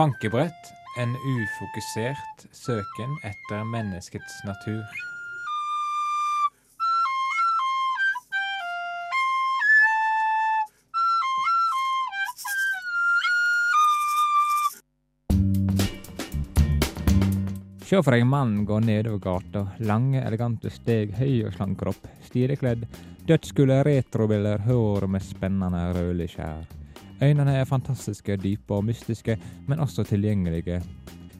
Bankebrett, en ufokusert søken etter menneskets natur. Se for deg en mann gå nedover gata. Lange, elegante steg, høy og slank kropp. Stilekledd, dødsgule retrobilder. hår med spennende rødlig skjær. Øynene er fantastiske, dype og mystiske, men også tilgjengelige.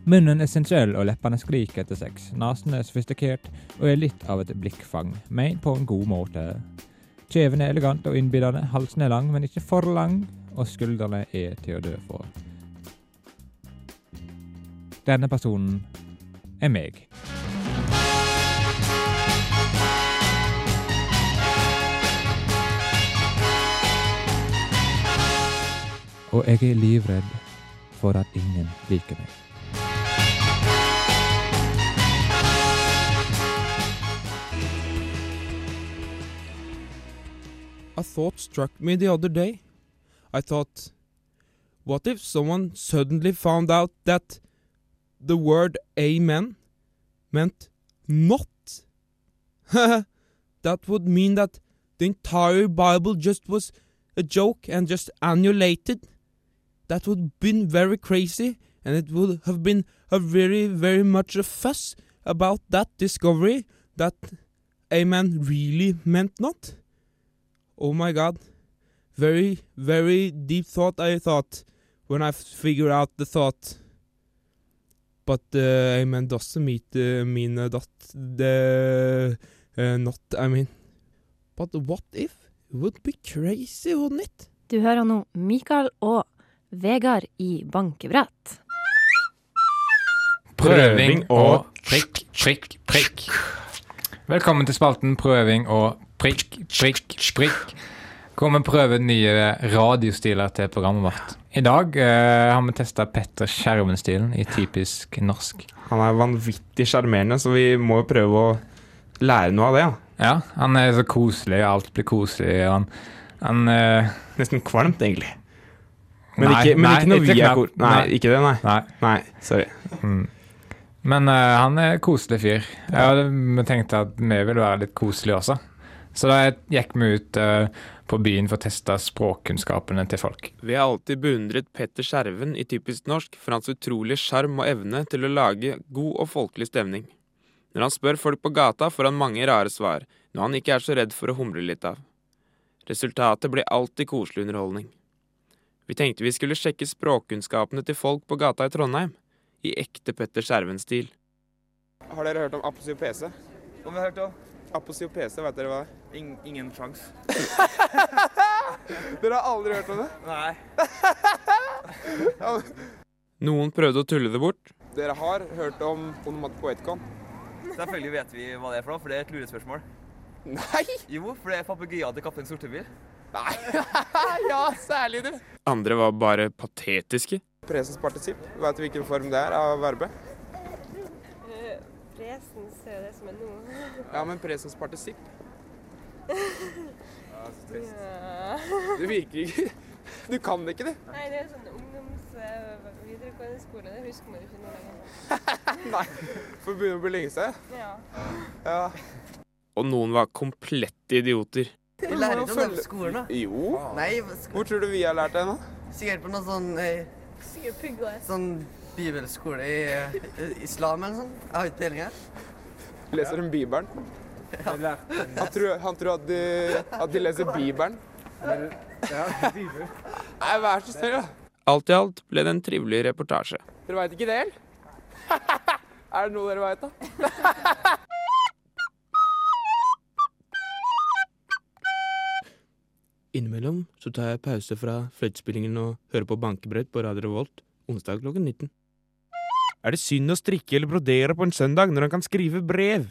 Munnen er sensuell og leppene skriker etter sex. Nesen er sofistikert og er litt av et blikkfang, men på en god måte. Kjeven er elegant og innbydende, halsen er lang, men ikke for lang, og skuldrene er til å dø for. Denne personen er meg. Og jeg er livredd for at ingen liker meg. A thought struck me the other day. I thought, what if someone suddenly found out that the word amen meant not? that would mean that the entire Bible just was a joke and just annulated. That would been very crazy, and it would have been a very, very much a fuss about that discovery that amen really meant not. Oh my god. Very, very deep thought I thought when I figured out the thought. But uh, amen doesn't meet, uh, mean uh, that the uh, not, I mean. But what if? It would be crazy, wouldn't it? Du hører nå Mikael og Vegard i bankebrett. Prøving og prikk, prikk, prikk. Velkommen til spalten Prøving og prikk, prikk, prikk. Hvor vi prøver nye radiostiler til programmet vårt. I dag eh, har vi testa Petter Skjerven-stilen i typisk norsk. Han er vanvittig sjarmerende, så vi må jo prøve å lære noe av det. Ja. Ja, han er så koselig, alt blir koselig. Han, han eh, Nesten kvalmt, egentlig. Men, Nei, ikke, men nei, ikke når vi er kor... Nei, Nei. ikke det, nei. Nei. Nei, sorry. Mm. Men uh, han er koselig fyr. Jeg hadde tenkt tenkte at vi ville være litt koselige også. Så da gikk vi ut uh, på byen for å teste språkkunnskapene til folk. Vi har alltid beundret Petter Skjerven i typisk norsk for hans utrolige sjarm og evne til å lage god og folkelig stemning. Når han spør folk på gata, får han mange rare svar, noe han ikke er så redd for å humre litt av. Resultatet blir alltid koselig underholdning. Vi tenkte vi skulle sjekke språkkunnskapene til folk på gata i Trondheim, i ekte Petter Skjerven-stil. Har dere hørt om aposiopese? Om vi har hørt om? Aposiopese, vet dere hva det er? In ingen sjans. Dere har aldri hørt om det? Nei. Noen prøvde å tulle det bort. Dere har hørt om onomatopoetikon? Selvfølgelig vet vi hva det er for noe, for det er et lurespørsmål. Nei! Jo, for det er papegøyen til Kaptein Sortebil. Nei! ja, særlig du. Andre var bare patetiske. Presens partisipp. Vet du hvilken form det er av verbet? Presens er det som er nå. Ja, men presens partisipp. Ja. Det virker ikke. Du kan ikke det. Nei, det er sånn ungdoms eh, videregående skole. Det husker man ikke nå lenger. Nei. For det begynner å bli lenge siden. Ja. Ja. Og noen var komplette idioter. Vi lærer ikke om det på skolen, da. Jo. Nei, Hvor tror du vi har lært det da? sikkert på noe sånn, eh, Sikkert sånn bibelskole i eh, islam eller noe sånt. Jeg har ikke peiling her. Leser de Bibelen? Han tror, han tror at, de, at de leser Bibelen. Nei, vær så snill, da. Alt i alt ble det en trivelig reportasje. Dere veit ikke det, eller? er det noe dere veit, da? Innimellom så tar jeg pause fra fløytespillingen og hører på bankebrett på Radio Revolt onsdag klokken 19. Er det synd å strikke eller brodere på en søndag når han kan skrive brev?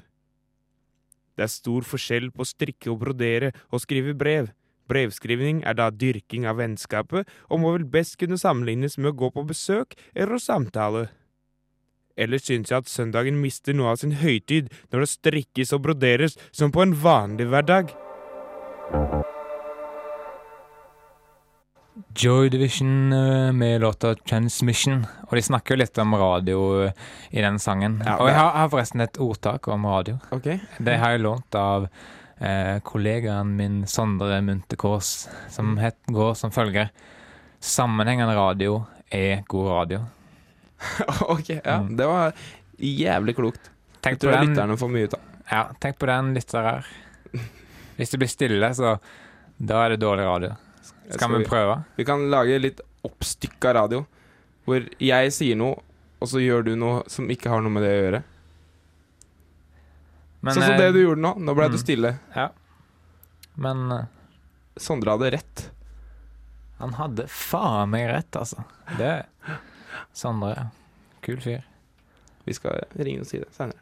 Det er stor forskjell på å strikke og brodere og skrive brev. Brevskrivning er da dyrking av vennskapet, og må vel best kunne sammenlignes med å gå på besøk eller å samtale. Ellers syns jeg at søndagen mister noe av sin høytid når det strikkes og broderes som på en vanlig hverdag. Joy Division eh, med låta 'Transmission'. Og de snakker jo litt om radio eh, i den sangen. Ja, og jeg har, har forresten et ordtak om radio. Okay. Det har jeg lånt av eh, kollegaen min Sondre Munte-Kaas, som het, går som følger Sammenhengende radio er god radio. ok, ja. Mm. Det var jævlig klokt. Tenk på tror den, lytterne får mye ut av. ja, tenk på den lytter her. Hvis det blir stille, så da er det dårlig radio. Skal vi prøve? Vi kan lage litt oppstykka radio, hvor jeg sier noe, og så gjør du noe som ikke har noe med det å gjøre. Men, sånn som eh, det du gjorde nå. Nå ble du stille. stille. Men eh, Sondre hadde rett. han hadde faen meg rett, altså. Det Sondre. Kul fyr. Vi skal ringe og si det senere.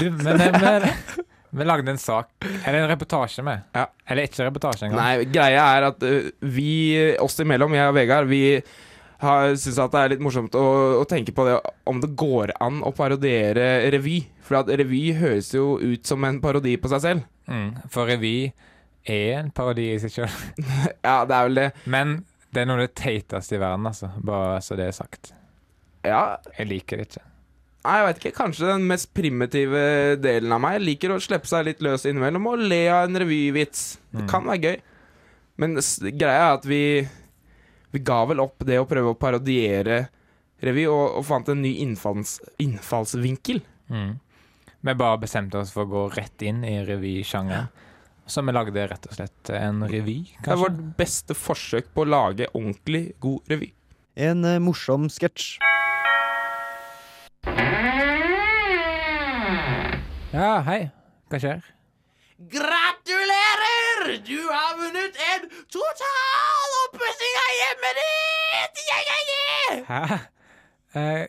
Du, men vi, vi, lagde en sak. Eller en reportasje med. Ja. Eller ikke reportasje engang. Nei, greia er at uh, vi, oss imellom, jeg og Vegard, vi har syns det er litt morsomt å, å tenke på det om det går an å parodiere revy. For at revy høres jo ut som en parodi på seg selv. Mm, for revy er en parodi i seg sjøl. Ja, det er vel det. Men det er noe av det teiteste i verden, altså. Bare så det er sagt. Ja, Jeg liker det ikke. Nei, jeg vet ikke. Kanskje den mest primitive delen av meg liker å slippe seg litt løs innimellom og le av en revyvits. Det Mm. kan være gøy. Men s- greia er at vi Vi ga vel opp det å prøve å parodiere revy, og, og fant en ny innfalls, innfallsvinkel. Mm. Vi bare bestemte oss for å gå rett inn i revysjangeren. Så vi lagde rett og slett en revy, Det er vårt beste forsøk på å lage ordentlig god revy. En eh, morsom sketsj. Ja, hei. Hva skjer? Gratulerer! Du har vunnet en total oppussing av hjemmet ditt! Yeah, yeah, yeah! Hæ? Eh,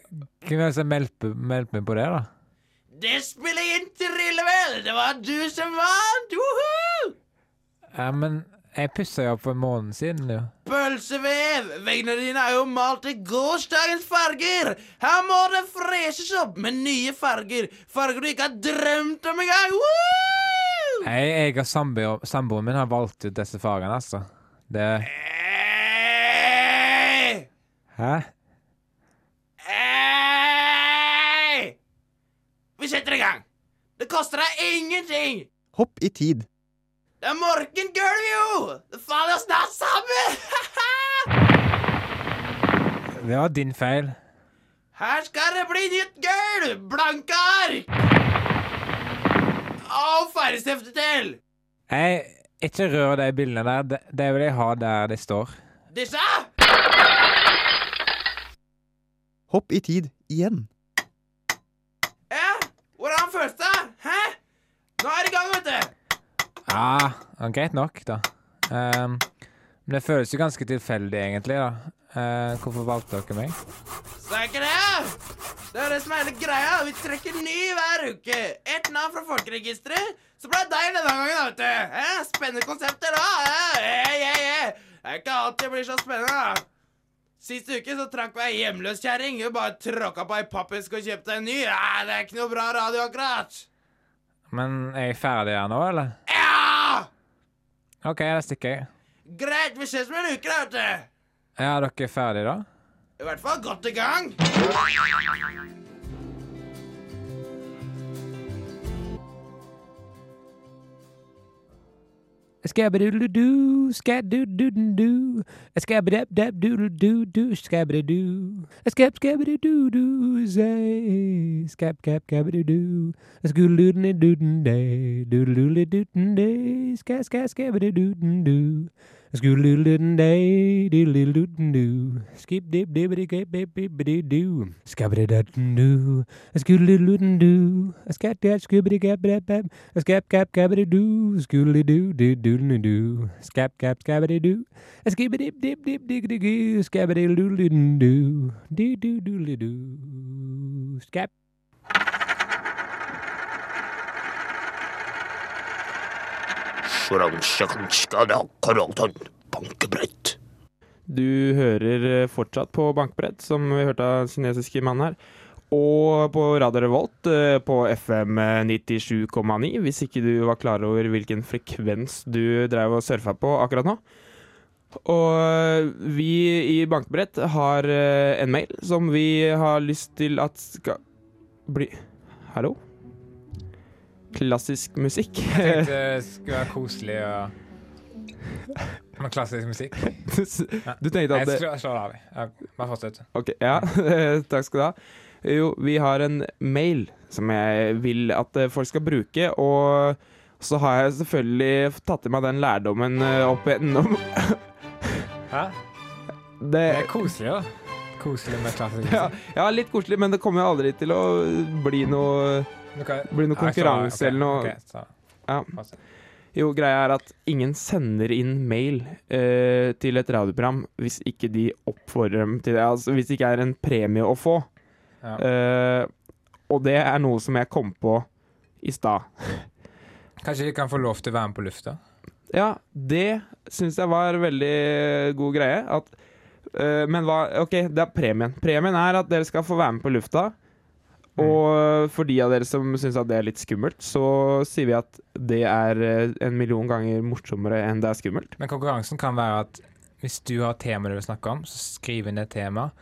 hvem er melde meg på det, da? Det spiller ingen trille vel! Det var du som vant! Woohoo! Ja, men jeg pussa jo opp for en måned siden, jo. Pølsevev! Veggene dine er jo malt i gårsdagens farger! Her må det freshes opp med nye farger! Farger du ikke har drømt om engang! Woo! Nei, jeg og samboer- samboeren min har valgt ut disse fargene, altså. Det Hey! Hæ? Hey! Vi setter i gang! Det koster deg ingenting! Hopp i tid. Det er morgengulv, jo! Det var din feil. Her skal det bli nytt gulv! Blanke ark! Og ferdigstifte til! Jeg, ikke rør de bildene der. Det, det vil jeg ha der de står. Disse? Hopp i tid igjen. Ja, hvordan føles det? Hæ? Nå er det i gang, vet du. Ja, ah, greit nok, da. Um, men det føles jo ganske tilfeldig, egentlig, da. Eh, hvorfor valgte dere meg? Er ikke det? Det er det som er hele greia. Vi trekker ny hver uke. Ett navn fra folkeregisteret. Så ble det deg denne gangen, vet du. Eh, Spennende konsepter, da. Eh, Hey, hey, hey. Det er ikke alltid det blir så spennende, da. Sist uke så trakk vi ei hjemløs kjerring. Hun bare tråkka på ei pappeske og kjøpte en ny. Eh, det er ikke noe bra radio, akkurat. Men er jeg ferdig her nå, eller? Ja! OK, da stikker jeg. Greit, vi ses om en uke, da, vet du. Ja, dere er ferdige, da? I hvert fall godt i gang. Skabba-doodle-doo, skad-doodle-doo, skabba-dab-dab-doodle-doo-doo, skabba-doo, skab-skabba-doo-doo, say, Scoodaloo-doo-day, doodle-doo-doo, skip dip dibbity gap bibbity doo, scabbity doo. Doo, doo, a scat cat scoobity gap bap bap, a scap cap gabbity doo, scoodaloo doo doo doo doo, scap cap scabbity doo, a skibbity dip dip dip diggity goo, scabbity doo, doo doo doodle doo, scap. Bankebrett. Du hører eh, fortsatt på Bankbrett, som vi hørte av kinesiske mann her. Og på Radio Revolt eh, på FM 97,9, hvis ikke du var klar over hvilken frekvens du drev og surfa på akkurat nå. Og eh, vi i Bankbrett har eh, en mail som vi har lyst til at skal bli Hallo? Klassisk musikk. Jeg tenkte det skulle være koselig og med klassisk musikk. Du tenkte at Jeg det Jeg slår av. Ja, Bare fortsett. Ok, ja, takk skal du ha. Jo, vi har en mail som jeg vil at eh, folk skal bruke, og så har jeg selvfølgelig tatt i meg den lærdommen eh, opp igjennom. Hæ? Det, Det er koselig, da. Koselig med klassisk ja, ja, litt koselig, men det kommer jo aldri til å bli noe okay. bli noe konkurranse okay. eller noe. Okay. Ja. Jo, greia er at ingen sender inn mail uh, til et radioprogram hvis ikke de oppfordrer dem til det. Altså hvis det ikke er en premie å få. Ja. Eh, og det er noe som jeg kom på i stad. Kanskje de kan få lov til å være med på lufta? Ja, det syns jeg var en veldig god greie. At, eh, men hva OK, det er premien. Premien er at dere skal få være med på lufta. Og for de av dere som syns det er litt skummelt, så sier vi at det er eh, en million ganger morsommere enn det er skummelt. Men konkurransen kan være at hvis du har temaet tema du vil snakke om, så skriv inn det temaet.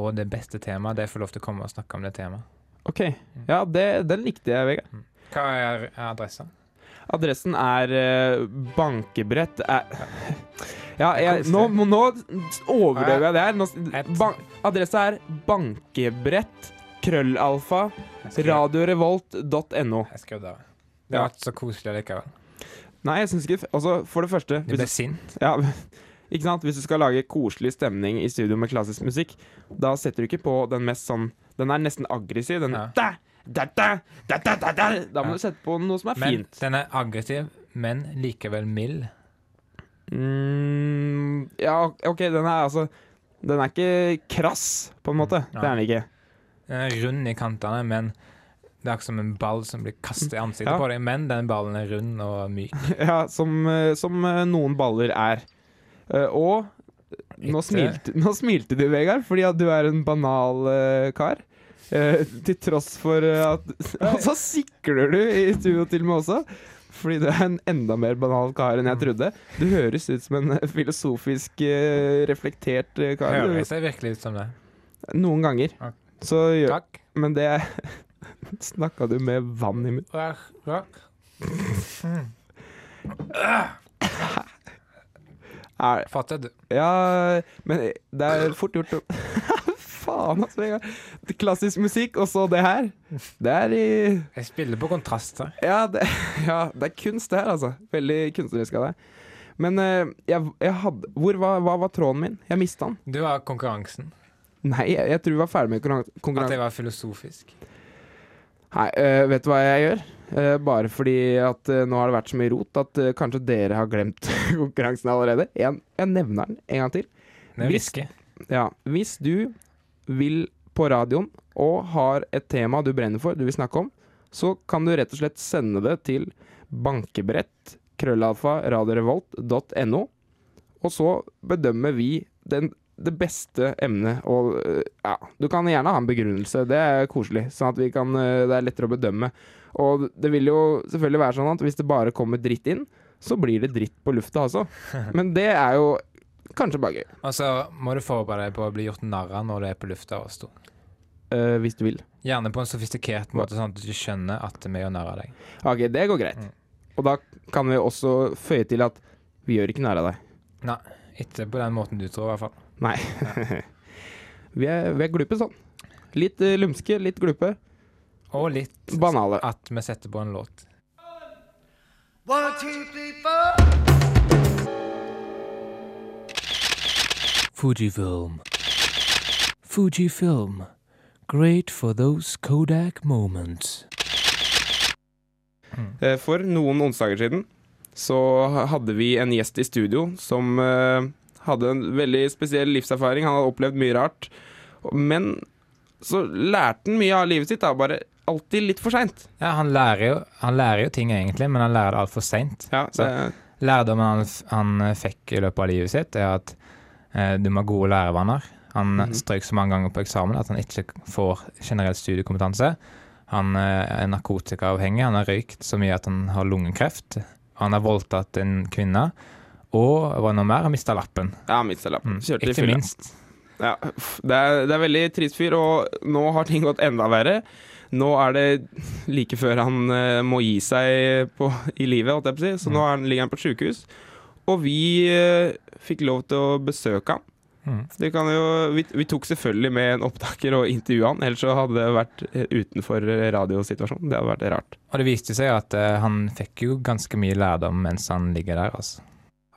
Og det beste temaet, det får lov til å komme og snakke om det temaet. OK. Ja, det, den likte jeg, Vegard. Hva er er adressa? Adressen er eh, bankebrett er, Ja, jeg, nå, nå overdøver jeg det her. Nå, ban, er bankebrett krøllalfa radiorevolt.no. Jeg skrev det. Det var ikke så koselig likevel. Nei, jeg syns ikke Altså, for det første Du ble sint. ja, ikke sant? hvis du skal lage koselig stemning i studio med klassisk musikk, da setter du ikke på den mest sånn Den er nesten aggressiv. Den Ja. Da, da, da, da, må du sette på noe som er Men fint. den er aggressiv, men likevel mild. Mm, ja, OK, den er altså Den er ikke krass, på en måte. Mm, Ja. Det er den ikke. Den er rund i kantene, men det er ikke som en ball som blir kastet i ansiktet Ja. på deg. Men den ballen er rund og myk. Ja, som, eh, som eh, noen baller er. Eh, Og nå smilte, nå smilte du, Vegard, fordi at du er en banal kar. Eh, til tross for eh, at Og så sikler du i studio til med også. Fordi du er en enda mer banal kar enn jeg trodde. Du høres ut som en filosofisk eh, reflektert eh, kar. Jeg ser virkelig ut som det. Noen ganger. Så gjør Takk. Men det Snakka du med vann i munnen? Takk. Er- du. Ja, men det er fort gjort å Faen, altså. Klassisk musikk, og så det her. Det er i Jeg spiller på kontraster. Ja, det, ja, det er kunst, det her, altså. Veldig kunstnerisk av deg. Men eh, jeg, jeg hadde Hvor var, hva var tråden min? Jeg mista den. Du var konkurransen. Nei, jeg, jeg tror vi var ferdig med konkurransen. At jeg var filosofisk. Nei, øh, vet du hva jeg gjør? Uh, bare fordi at uh, nå har det vært så mye rot at uh, kanskje dere har glemt konkurransen allerede. Jeg, jeg nevner den en gang til. Hvis- Ja, hvis du vil på radioen og har et tema du brenner for, du vil snakke om, så kan du rett og slett sende det til bankebrett krøllalfa radiorevolt.no, og så bedømmer vi den, det beste emnet og øh, ja, du kan gjerne ha en begrunnelse, det er koselig, sånn at vi kan, øh, det er lettere å bedømme. Og det vil jo selvfølgelig være sånn at hvis det bare kommer dritt inn, så blir det dritt på lufta også. Men det er jo kanskje bare gøy. Og så må du forberede deg på å bli gjort narr av når du er på lufta og stor. øh, hvis du vil. Gjerne på en sofistikert måte, sånn at du ikke skjønner at vi gjør narr av deg. Ok, det går greit. Mm. Og da kan vi også føye til at vi gjør ikke narr av deg. Nei, ikke på den måten du tror, i hvert fall. Nei. vi, er, vi er glupe sånn. Litt uh, lumske, litt glupe. Og litt Banale. at vi setter på en låt. One, two, three, four. Fujifilm. Fujifilm. Great for those Kodak moments. Eh, For noen onsdager siden så hadde vi en gjest i studio som eh, hadde en veldig spesiell livserfaring. Han hadde opplevd mye rart. Men så lærte han mye av livet sitt, da, bare alltid litt for seint. Ja, han lærer, jo, han lærer jo ting egentlig, men han lærer det altfor seint. Ja, det- Lærdommen han, han eh, fikk i løpet av livet sitt, er at du må ha gode lærevaner. Han Mhm. strøk så mange ganger på eksamen at han ikke får generell studiekompetanse. Han eh, er narkotikaavhengig, han har røykt så mye at han har lungekreft. Han har voldtatt en kvinne, og hva noe mer, har mista lappen. Ja, mista lappen. Mm. Kjørte i Ikke fylla. minst. Ja, det, er, det er veldig trist fyr, og nå har ting gått enda verre. Nå er det like før han uh, må gi seg på, i livet, holdt jeg på å si. Så nå er han, ligger han på et sykehus. Og vi eh, fikk lov til å besøke han. Mm. Det kan jo, vi, vi tok selvfølgelig med en opptaker og intervjua han, ellers så hadde det vært eh, utenfor radiosituasjonen. Det hadde vært rart. Og det viste seg at uh, han fikk jo ganske mye lærdom mens han ligger der, altså.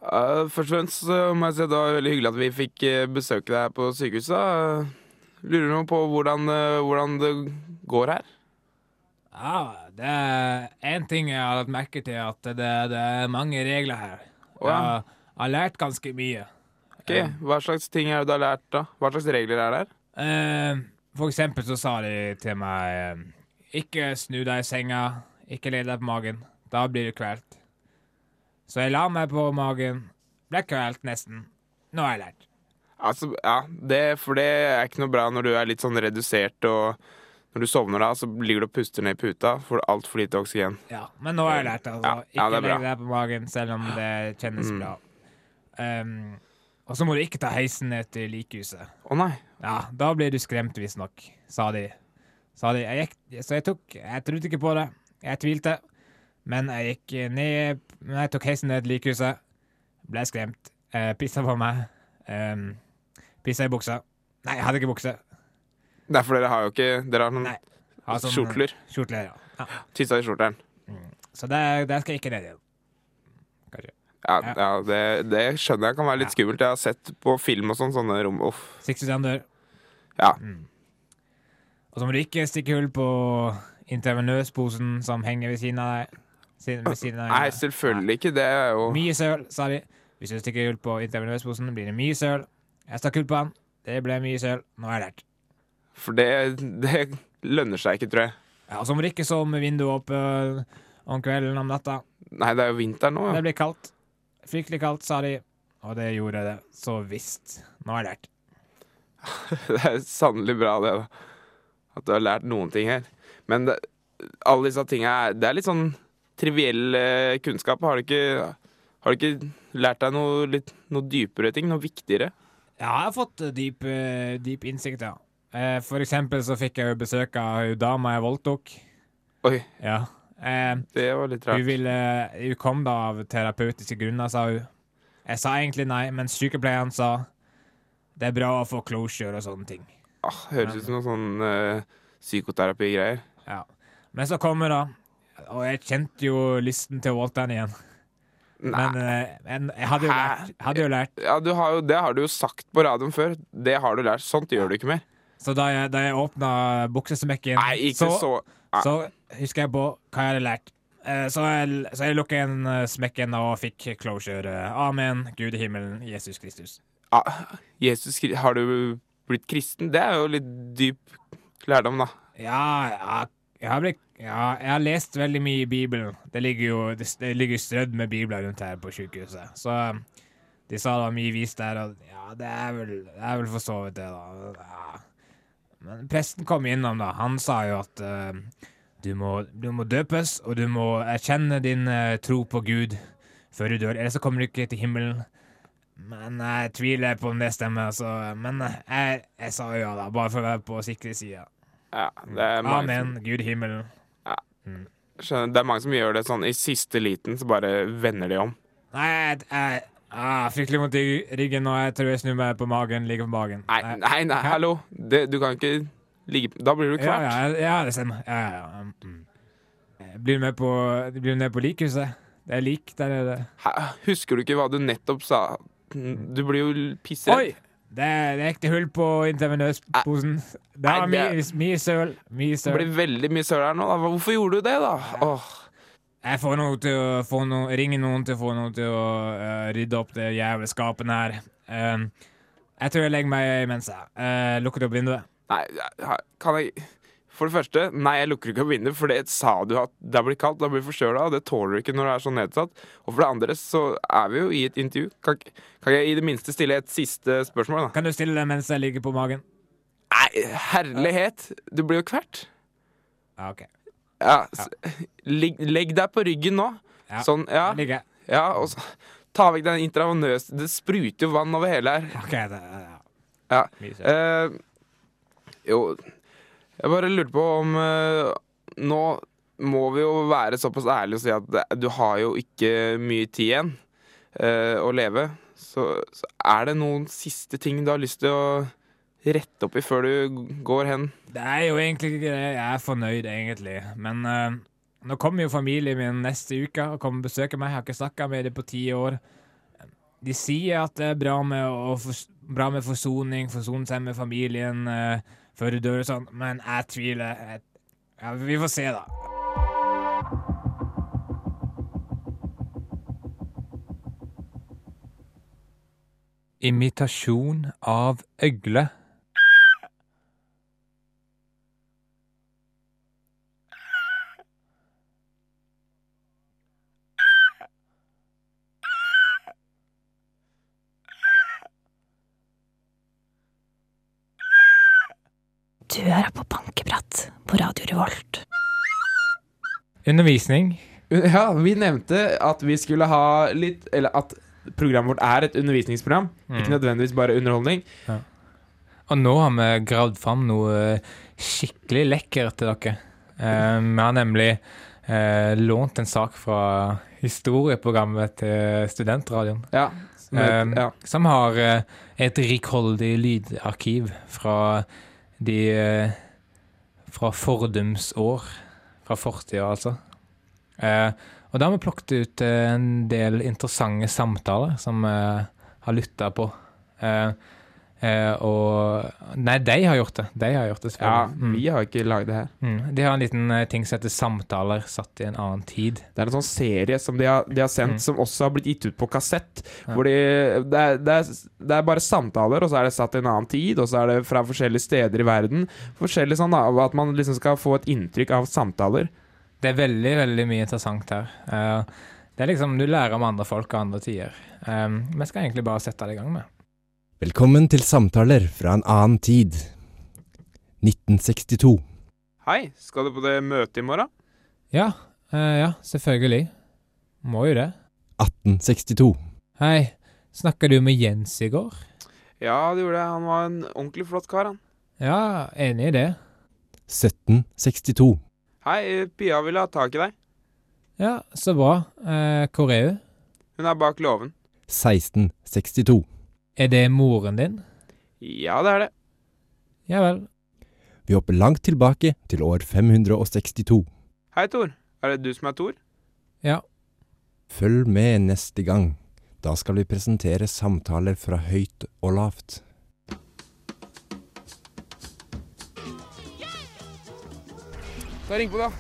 Uh, først og fremst så må jeg si at det var veldig hyggelig at vi fikk eh, besøke deg på sykehuset. Uh, lurer nå på hvordan, eh, hvordan det går her. Ja, det er én ting jeg har lagt merke til, at det, det er mange regler her. Oh, ja. Jeg har lært ganske mye. Ok, Hva slags ting er det du har lært, da? Hva slags regler er det her? Eh, for eksempel så sa de til meg eh, Ikke snu deg i senga, ikke legg deg på magen. Da blir du kvalt. Så jeg la meg på magen, ble kvalt nesten. Nå har jeg lært. Altså, ja, det, For det er ikke noe bra når du er litt sånn redusert og når du sovner da, så ligger du og puster ned i puta, får du altfor lite oksygen. Ja, Men nå har jeg lært, altså. Ja, ja, det ikke er legg deg på magen selv om det kjennes Mm. bra. Um, og så må du ikke ta heisen ned til likhuset. Å nei. Ja, da blir du skremt, visstnok, sa de. Sa de. Jeg gikk, så jeg tok Jeg trodde ikke på det. Jeg tvilte. Men jeg gikk ned Men jeg tok heisen ned til likhuset. Ble skremt. Uh, pissa på meg. Um, pissa i buksa. Nei, jeg hadde ikke bukse. Det er for dere har jo ikke Dere har noen Nei. Har sånn- skjortler. Skjortler, ja. ja. Tissa i skjortelen. Så der, der skal jeg ikke ned igjen. Ja, Ja. det, det skjønner jeg kan være litt skummelt. Jeg har sett på film og sånn, sånne rom Uff. Sixty dør. Ja. Mm. Og så må du ikke stikke hull på intervenøsposen som henger ved siden av deg. Ved siden av deg. Nei, selvfølgelig ikke. Det er jo Mye søl, sa de. Hvis du stikker hull på intervenøsposen, blir det mye søl. Jeg stakk hull på den. Det ble mye søl. Nå har jeg lært. For det, det lønner seg ikke, tror jeg. Ja, og så må du ikke sove med vinduet øh, om kvelden om natta. Nei, det er jo vinter nå. Ja. Det blir kaldt. Fryktelig kaldt, sa de. Og det gjorde det. Så visst. Nå har jeg lært. Det er sannelig bra, det. da At du har lært noen ting her. Men det, alle disse tinga Det er litt sånn triviell eh, kunnskap. Har du ikke, har du ikke lært deg noe, litt, noe dypere ting? Noe viktigere? Ja, jeg har fått eh, dyp, eh, dyp innsikt, ja. For eksempel så fikk jeg jo besøk av dama jeg voldtok. Oi, Ja. Eh, det var litt hun, ville, hun kom da av terapeutiske grunner, sa hun. Jeg sa egentlig nei, men sykepleieren sa det er bra å få closure og sånne ting. Ah, høres ut som noe sånn eh, psykoterapigreier. Ja. Men så kom hun, da. Og jeg kjente jo lysten til Waltern igjen. Nei. Men, eh, men jeg hadde jo lært. Hadde jo lært. Ja, du har jo, det har du jo sagt på radioen før. Det har du lært. Sånt gjør du ikke mer. Så da jeg, da jeg åpna buksesmekken, Nei, ikke så, så husker jeg på hva jeg hadde lært. Eh, Så jeg, så jeg lukket en eh, smekken og fikk closure. Amen, Gud i himmelen, Jesus Kristus. ah, Jesus, Kristus, Har du blitt kristen? Det er jo litt dyp lærdom, da. Ja, ja, jeg har blitt ja, jeg har lest veldig mye i Bibelen. Det ligger jo det, det ligger strødd med bibler rundt her på sykehuset. Så de sa det var mye vis der, og ja, det er vel, det er vel for så vidt det, da. Ja. Men presten kom innom, da. Han sa jo at eh, du, må, du må døpes, og du må erkjenne din uh, tro på Gud før du dør. Ellers så kommer du ikke til himmelen. Men jeg tviler på om det stemmer, så Men eh, jeg, jeg sa ja, da, bare for å være på sikre sida. Ja, det mange Amen, Gud i himmelen. Mm. skjønner, det er mange som gjør det sånn i siste liten, så bare vender de om. Nei, jeg, jeg ah, Fryktelig vondt i ryggen, og jeg tror jeg snur meg på magen. Ligger på magen. Nei, nei, nei hallo. Det, du kan ikke ligge Da blir du Ja, kvalt. ja, ja, det stemmer. Ja, ja, ja. Mm. Blir du med på, blir du med på likhuset? Det er lik der nede. Hæ? Husker du ikke hva du nettopp sa? Du blir jo pissredd. Oi! Det er, det er ekte hull på intervenøsposen. Det var mye, mye søl. Mye Det blir veldig mye søl her nå. Da. Hvorfor gjorde du det, da? Åh. Jeg får noe til å få noe, ringe noen til å få noen til å uh, rydde opp det jævla skapet her. Um, jeg tror jeg legger meg imens jeg uh, lukker opp vinduet. Nei, kan jeg For det første, nei, jeg lukker ikke opp vinduet, for det sa du at det blir kaldt, da blir du forkjøla, og det tåler du ikke når du er så nedsatt. Og for det andre så er vi jo i et intervju. Kan, kan jeg i det minste stille et siste spørsmål, da? Kan du stille det mens jeg ligger på magen? Nei, herlighet! Du blir jo kvert. Ja, OK. Ja, så, legg, legg deg på ryggen nå. Ja. Sånn, ja. Ligger. ja og så ta vekk den intravenøse Det spruter jo vann over hele her. OK. Det, ja. Ja. Mye jo, jeg bare lurte på om eh, Nå må vi jo være såpass ærlige og si at du har jo ikke mye tid igjen uh, å leve. Så, så er det noen siste ting du har lyst til å rette opp i før du går hen? Det er jo egentlig ikke det. Jeg er fornøyd, egentlig. Men uh, nå kommer jo familien min neste uke og kommer og besøker meg. Jeg har ikke snakka med dem på ti år. De sier at det er bra med, å fors- bra med forsoning, forsone seg med familien eh, før du dør og sånn, men jeg tviler. Ja, vi får se, da. Imitasjon av øgle. Du hører på Bankebratt på Radio Revolt. Undervisning. Ja, vi nevnte at vi skulle ha litt Eller at programmet vårt er et undervisningsprogram. Ikke nødvendigvis bare underholdning. Og nå har vi gravd fram noe skikkelig lekkert til dere. Eh, vi har nemlig eh, lånt en sak fra historieprogrammet til Studentradioen. Ja. som et- Um, ja. Som har eh, et rikholdig lydarkiv fra de eh, Fra fordums år. Fra fortida, altså. Eh, og da har vi plukket ut eh, en del interessante samtaler som vi har lytta på. Eh, eh, og Nei, de har gjort det. De har gjort det, ja, selvfølgelig. Mm. vi har ikke lagd det her. Mm. De har en liten uh, ting som heter Samtaler satt i en annen tid. Det er en sånn serie som de har, de har sendt, Mm. som også har blitt gitt ut på kassett. Ja. Hvor de, det, er, det, er, det er bare samtaler, og så er det satt i en annen tid, og så er det fra forskjellige steder i verden. Forskjellig sånn da, At man liksom skal få et inntrykk av samtaler. Det er veldig, veldig mye interessant her. Uh, det er liksom, Du lærer om andre folk og andre tider. Um, vi skal egentlig bare sette det i gang med. Velkommen til samtaler fra en annen tid. 1962. Hei, skal du på det møtet i morgen? Ja, eh, ja, selvfølgelig. Må jo det. 1862. Hei, snakka du med Jens i går? Ja, det gjorde jeg. Han var en ordentlig flott kar, han. Ja, enig i det. 1762. Hei, Pia ville ha tak i deg. Ja, så bra. Eh, hvor er hun? Hun er bak låven. 1662. Er det moren din? Ja, det er det. Ja vel. Vi hopper langt tilbake til år 562. Hei, Tor. Er det du som er Tor? Ja. Følg med neste gang. Da skal vi presentere samtaler fra høyt og lavt. Da ring på, da.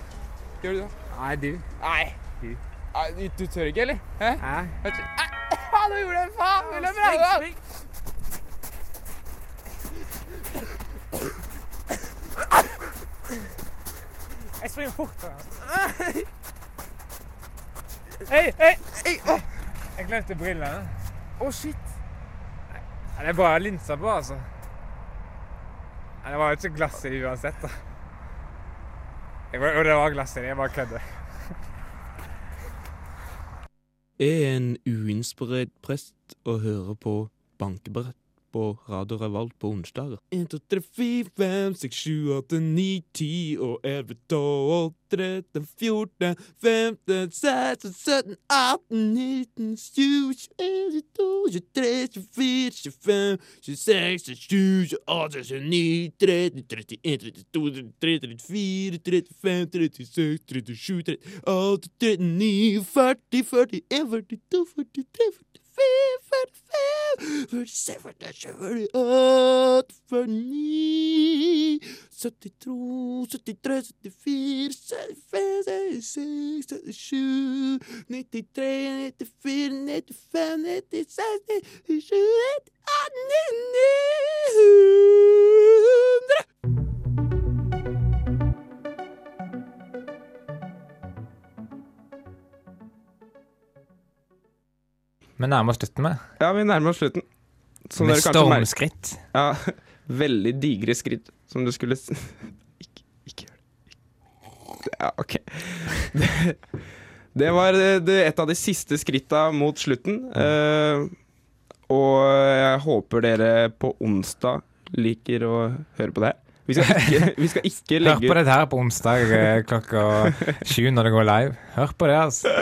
Gjør du det? Nei, du. Nei. Du. Nei, du, tør ikke, eller? Hæ? Hæ? Faen, du gjorde en Faen, vil jeg? Jeg springer fortere. Hei, hei! Jeg glemte brillene. Å, shit. Nei, Det er bare linsa på, altså. Nei, Det var jo ikke glass i uansett, da. Jo, og det var glass i det, jeg bare kødder. Er en uinspirert prest og hører på bankebrett på Radio Revolt på onsdager. 1, 2, 3, 4, 5, 6, 7, 8, 9, 10 og 11, 12, 13, 14, 15, 16, 17, 18, 19, 20, 21, 22, 23, 24, 25, 26, 27, 28, 29, 30, 31, 32, 33, 34, 35, 36, 37, 38, 39, 40, 41, 42, 43, 44, 45, 46, 47, 48, 49, 72, 73, 74, 75, 76, 77, 93, 94, 95, 96, 97, 98, 99, Vi nærmer oss slutten med. Ja, vi nærmer oss slutten. Som med stormskritt. Ja, veldig digre skritt som du skulle Ikke, ikke gjør det. Ja, OK. Det, det var eh, det, et av de siste skritta mot slutten. eh, og jeg håper dere på onsdag liker å høre på det. Vi skal ikke, vi skal ikke Hør på det her på onsdag eh, klokka sju når det går live. Hør på det, altså.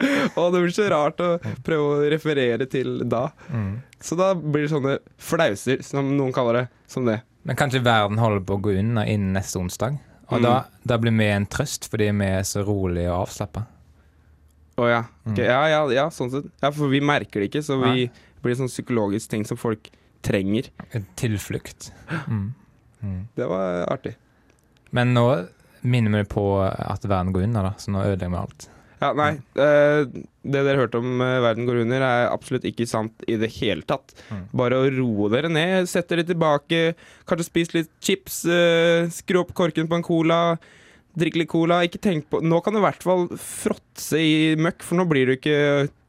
Å, det blir så rart å prøve å referere til da. Mm. Så da blir det sånne flauser, som noen kaller det, som det. Men kanskje verden holder på å gå unna innen neste onsdag? Og Mm. da, da blir vi en trøst fordi vi er så rolige og avslappa. Å ja. Ok, Mm. ja, ja, ja, sånn sett. Ja, for vi merker det ikke, så vi ja. blir sånn psykologisk ting som folk trenger. En tilflukt. Mm. Mm. Det var artig. Men nå minner vi på at verden går unna, da, så nå ødelegger vi alt. Ja, nei. eh, det dere hørte om eh, verden går under, er absolutt ikke sant i det hele tatt. Mm. Bare å roe dere ned, sette dere tilbake, kanskje spise litt chips, uh, skru opp korken på en cola. Drikke litt cola. Ikke tenk på Nå kan du i hvert fall fråtse i møkk, for nå blir du ikke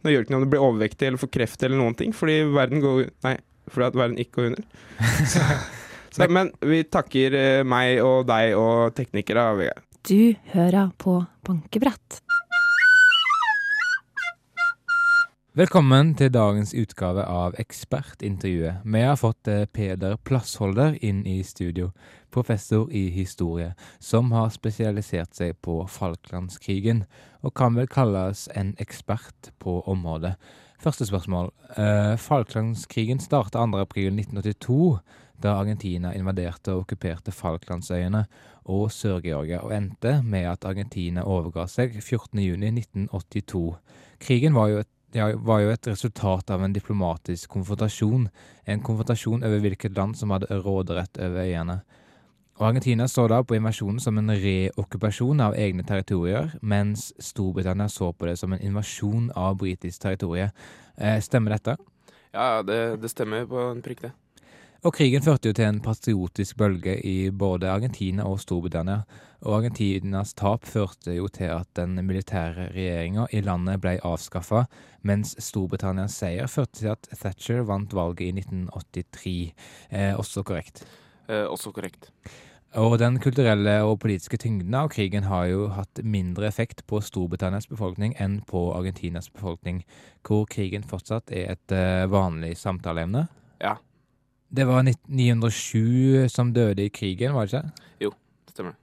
Nå gjør det ikke noe om du blir overvektig eller får kreft eller noen ting, fordi verden går Nei, fordi at verden ikke går under. Så, så, men vi takker eh, meg og deg og teknikere. Du hører på bankebrett. Velkommen til dagens utgave av Ekspertintervjuet. Vi har fått eh, Peder Plassholder inn i studio, professor i historie, som har spesialisert seg på Falklandskrigen, og kan vel kalles en ekspert på området. Første spørsmål. Eh, Falklandskrigen starta 2.4.1982, da Argentina invaderte og okkuperte Falklandsøyene og Sør-Georgia, og endte med at Argentina overga seg 14.6.1982. Krigen var jo et ja, var jo et resultat av en diplomatisk konfrontasjon. En konfrontasjon over hvilket land som hadde råderett over øyene. Og Argentina så da på invasjonen som en reokkupasjon av egne territorier, mens Storbritannia så på det som en invasjon av britisk territorie. Eh, stemmer dette? Ja, det, det stemmer på en prikk, det. Og krigen førte jo til en patriotisk bølge i både Argentina og Storbritannia. Og Argentinas tap førte jo til at den militære regjeringa i landet ble avskaffa, mens Storbritannias seier førte til at Thatcher vant valget i 1983. Eh, også korrekt. Eh, også korrekt. Og den kulturelle og politiske tyngden av krigen har jo hatt mindre effekt på Storbritannias befolkning enn på Argentinas befolkning, hvor krigen fortsatt er et eh, vanlig samtaleemne. Ja. Det var 907 som døde i krigen, var det ikke? Jo, det Stemmer.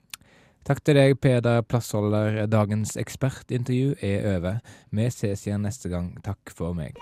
Takk til deg, Peder Plassholder. Dagens ekspertintervju er over. Vi ses igjen neste gang. Takk for meg.